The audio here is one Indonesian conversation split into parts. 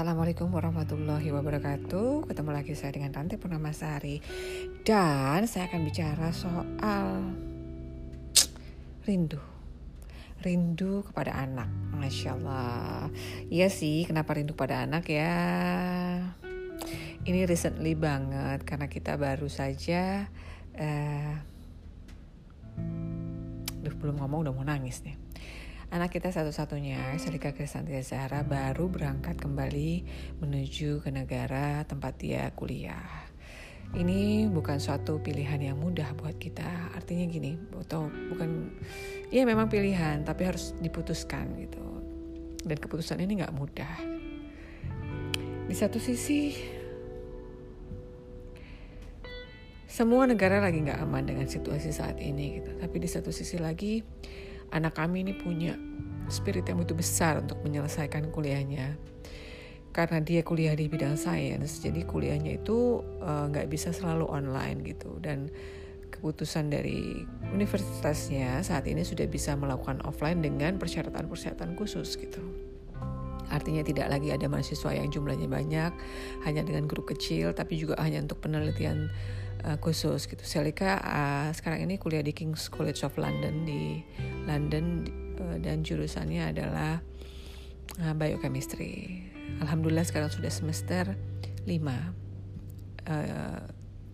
Assalamualaikum warahmatullahi wabarakatuh. Ketemu lagi saya dengan Tante Purnamasari. Dan saya akan bicara soal Rindu. Rindu kepada anak Masya Allah. Iya sih kenapa rindu pada anak ya? Ini recently banget Karena kita baru saja uh, Duh belum ngomong udah mau nangis nih Anak kita satu-satunya, Selika Kristantia Zahra, baru berangkat kembali menuju ke negara tempat dia kuliah. Ini bukan suatu pilihan yang mudah buat kita. Artinya gini, atau bukan, ya memang pilihan, tapi harus diputuskan gitu. Dan keputusan ini nggak mudah. Di satu sisi, semua negara lagi nggak aman dengan situasi saat ini gitu. Tapi di satu sisi lagi, anak kami ini punya spirit yang begitu besar untuk menyelesaikan kuliahnya. Karena dia kuliah di bidang sains jadi kuliahnya itu eh, nggak uh, bisa selalu online gitu. Dan keputusan dari universitasnya saat ini sudah bisa melakukan offline dengan persyaratan-persyaratan khusus gitu. Artinya tidak lagi ada mahasiswa yang jumlahnya banyak hanya dengan grup kecil tapi juga hanya untuk penelitian uh, khusus gitu. Selika uh, sekarang ini kuliah di King's College of London di London uh, dan jurusannya adalah uh, biochemistry. Alhamdulillah sekarang sudah semester 5. Uh,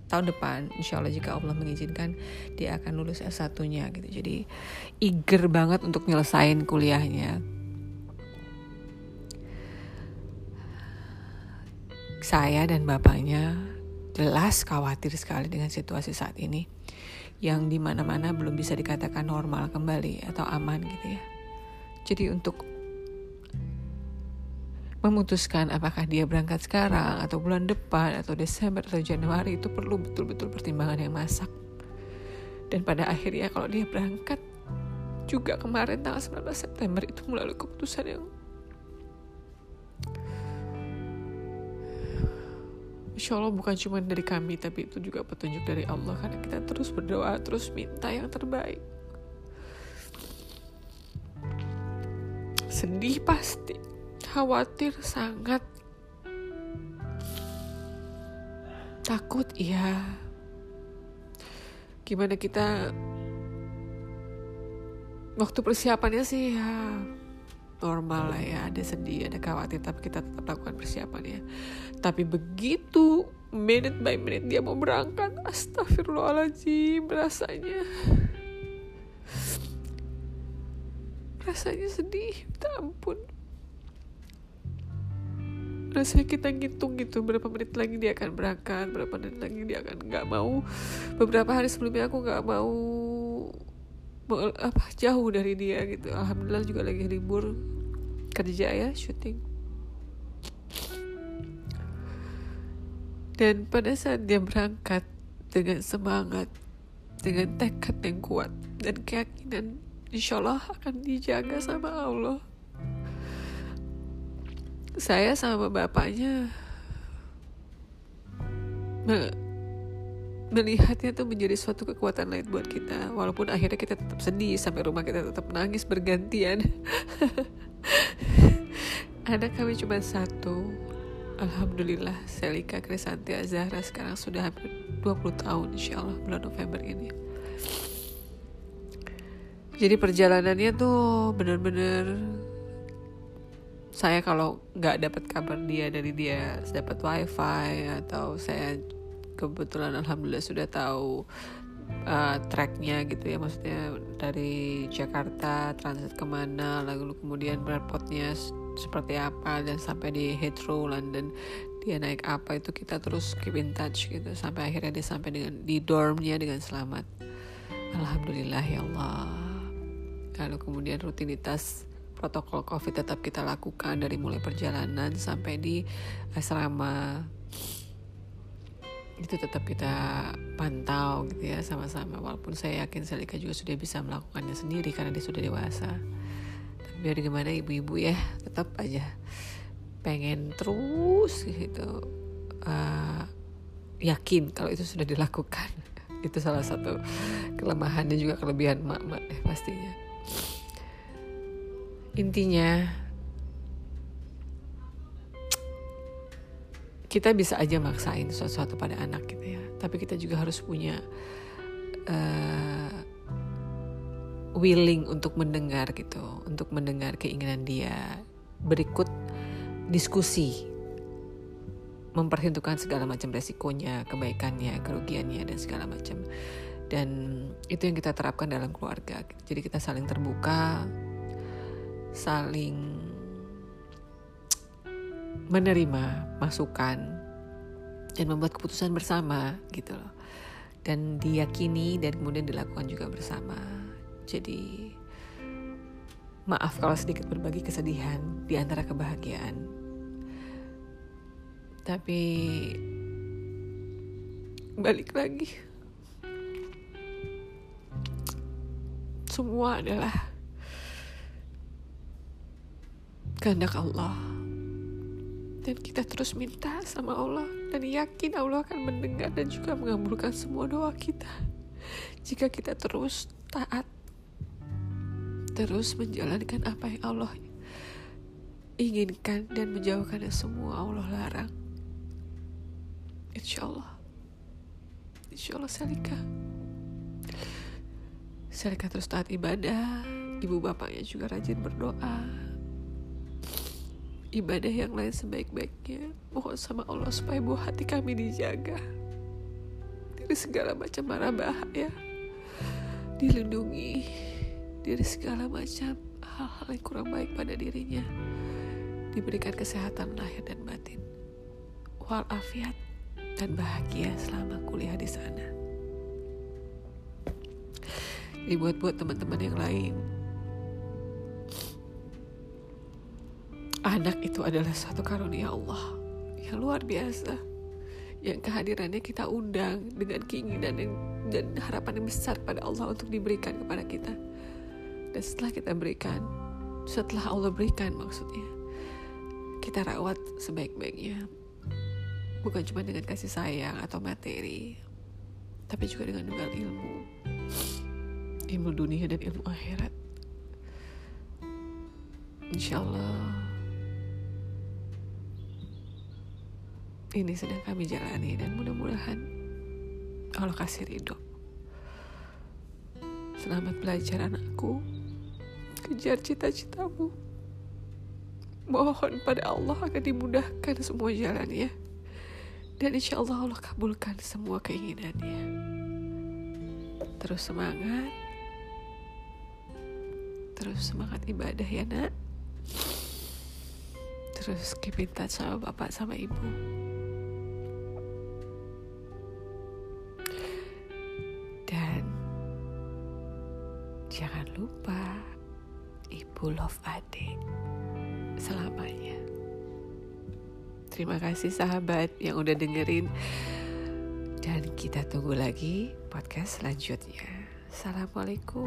tahun depan insya Allah jika Allah mengizinkan dia akan lulus S1-nya gitu. Jadi eager banget untuk nyelesain kuliahnya. Saya dan bapaknya jelas khawatir sekali dengan situasi saat ini yang di mana-mana belum bisa dikatakan normal kembali atau aman gitu ya. Jadi untuk memutuskan apakah dia berangkat sekarang atau bulan depan atau Desember atau Januari itu perlu betul-betul pertimbangan yang masak. Dan pada akhirnya kalau dia berangkat juga kemarin tanggal 19 September itu melalui keputusan yang Insya Allah bukan cuma dari kami tapi itu juga petunjuk dari Allah. Karena kita terus berdoa terus minta yang terbaik. Sedih pasti. Khawatir sangat. Takut ya gimana kita? Waktu persiapannya sih ya normal lah ya. Ada sedih ada khawatir tapi kita tetap lakukan persiapannya. Tapi begitu minute by minute dia mau berangkat astagfirullahaladzim rasanya. Rasanya sedih minta ampun. Rasanya kita ngitung gitu berapa menit lagi dia akan berangkat berapa menit lagi dia akan nggak mau. Beberapa hari sebelumnya aku nggak mau apa jauh dari dia gitu. Alhamdulillah juga lagi libur. Kerja ya syuting. Dan pada saat dia berangkat dengan semangat dengan tekad yang kuat dan keyakinan insya Allah akan dijaga sama Allah. Saya sama bapaknya melihatnya tuh menjadi suatu kekuatan lain buat kita. Walaupun akhirnya kita tetap sedih sampai rumah kita tetap nangis bergantian. Anak kami cuma satu. Alhamdulillah Selika Krisanti Zahra sekarang sudah hampir 20 tahun insya Allah bulan November ini. Jadi perjalanannya tuh bener-bener saya kalau nggak dapat kabar dia dari dia dapat wifi atau saya kebetulan alhamdulillah sudah tahu uh, tracknya gitu ya. Maksudnya dari Jakarta transit ke mana lalu kemudian airportnya seperti apa dan sampai di Heathrow London dia naik apa itu kita terus keep in touch gitu. Sampai akhirnya dia sampai dengan di dormnya dengan selamat. Alhamdulillah ya Allah. Lalu kemudian rutinitas protokol covid tetap kita lakukan dari mulai perjalanan sampai di asrama itu tetap kita pantau gitu ya sama-sama. Walaupun saya yakin Selika juga sudah bisa melakukannya sendiri karena dia sudah dewasa. Tapi biar gimana ibu-ibu ya tetap aja pengen terus gitu uh, yakin kalau itu sudah dilakukan. Itu salah satu kelemahan dan juga kelebihan mak-mak deh pastinya. Intinya kita bisa aja maksain sesuatu pada anak gitu ya tapi kita juga harus punya uh, willing untuk mendengar gitu untuk mendengar keinginan dia berikut diskusi memperhitungkan segala macam resikonya, kebaikannya, kerugiannya dan segala macam. Dan itu yang kita terapkan dalam keluarga. Jadi kita saling terbuka, saling menerima masukan dan membuat keputusan bersama gitu loh. Dan diyakini dan kemudian dilakukan juga bersama. Jadi maaf kalau sedikit berbagi kesedihan di antara kebahagiaan tapi balik lagi semua adalah kehendak Allah dan kita terus minta sama Allah dan yakin Allah akan mendengar dan juga mengabulkan semua doa kita jika kita terus taat terus menjalankan apa yang Allah inginkan dan menjauhkan semua Allah larang Insya Allah. Insya Allah Selika. Selika terus taat ibadah. Ibu bapaknya juga rajin berdoa. Ibadah yang lain sebaik-baiknya. Mohon sama Allah supaya buah hati kami dijaga. Dari segala macam marah bahaya. Dilindungi dari segala macam hal-hal yang kurang baik pada dirinya. Diberikan kesehatan lahir dan batin. Walafiat dan bahagia selama kuliah di sana. Dibuat buat teman-teman yang lain. Anak itu adalah suatu karunia Allah yang luar biasa. Yang kehadirannya kita undang dengan keinginan yang, dan harapan yang besar pada Allah untuk diberikan kepada kita. Dan setelah kita berikan, setelah Allah berikan maksudnya, kita rawat sebaik-baiknya bukan cuma dengan kasih sayang atau materi tapi juga dengan dengan ilmu ilmu dunia dan ilmu akhirat insya Allah ini sedang kami jalani dan mudah-mudahan Allah kasih ridho selamat belajar anakku kejar cita-citamu mohon pada Allah akan dimudahkan semua jalannya dan insya Allah Allah kabulkan semua keinginannya. Terus semangat. Terus semangat ibadah ya nak. Terus keep in sama bapak sama ibu. Terima kasih sahabat yang udah dengerin. Dan kita tunggu lagi podcast selanjutnya. Assalamualaikum.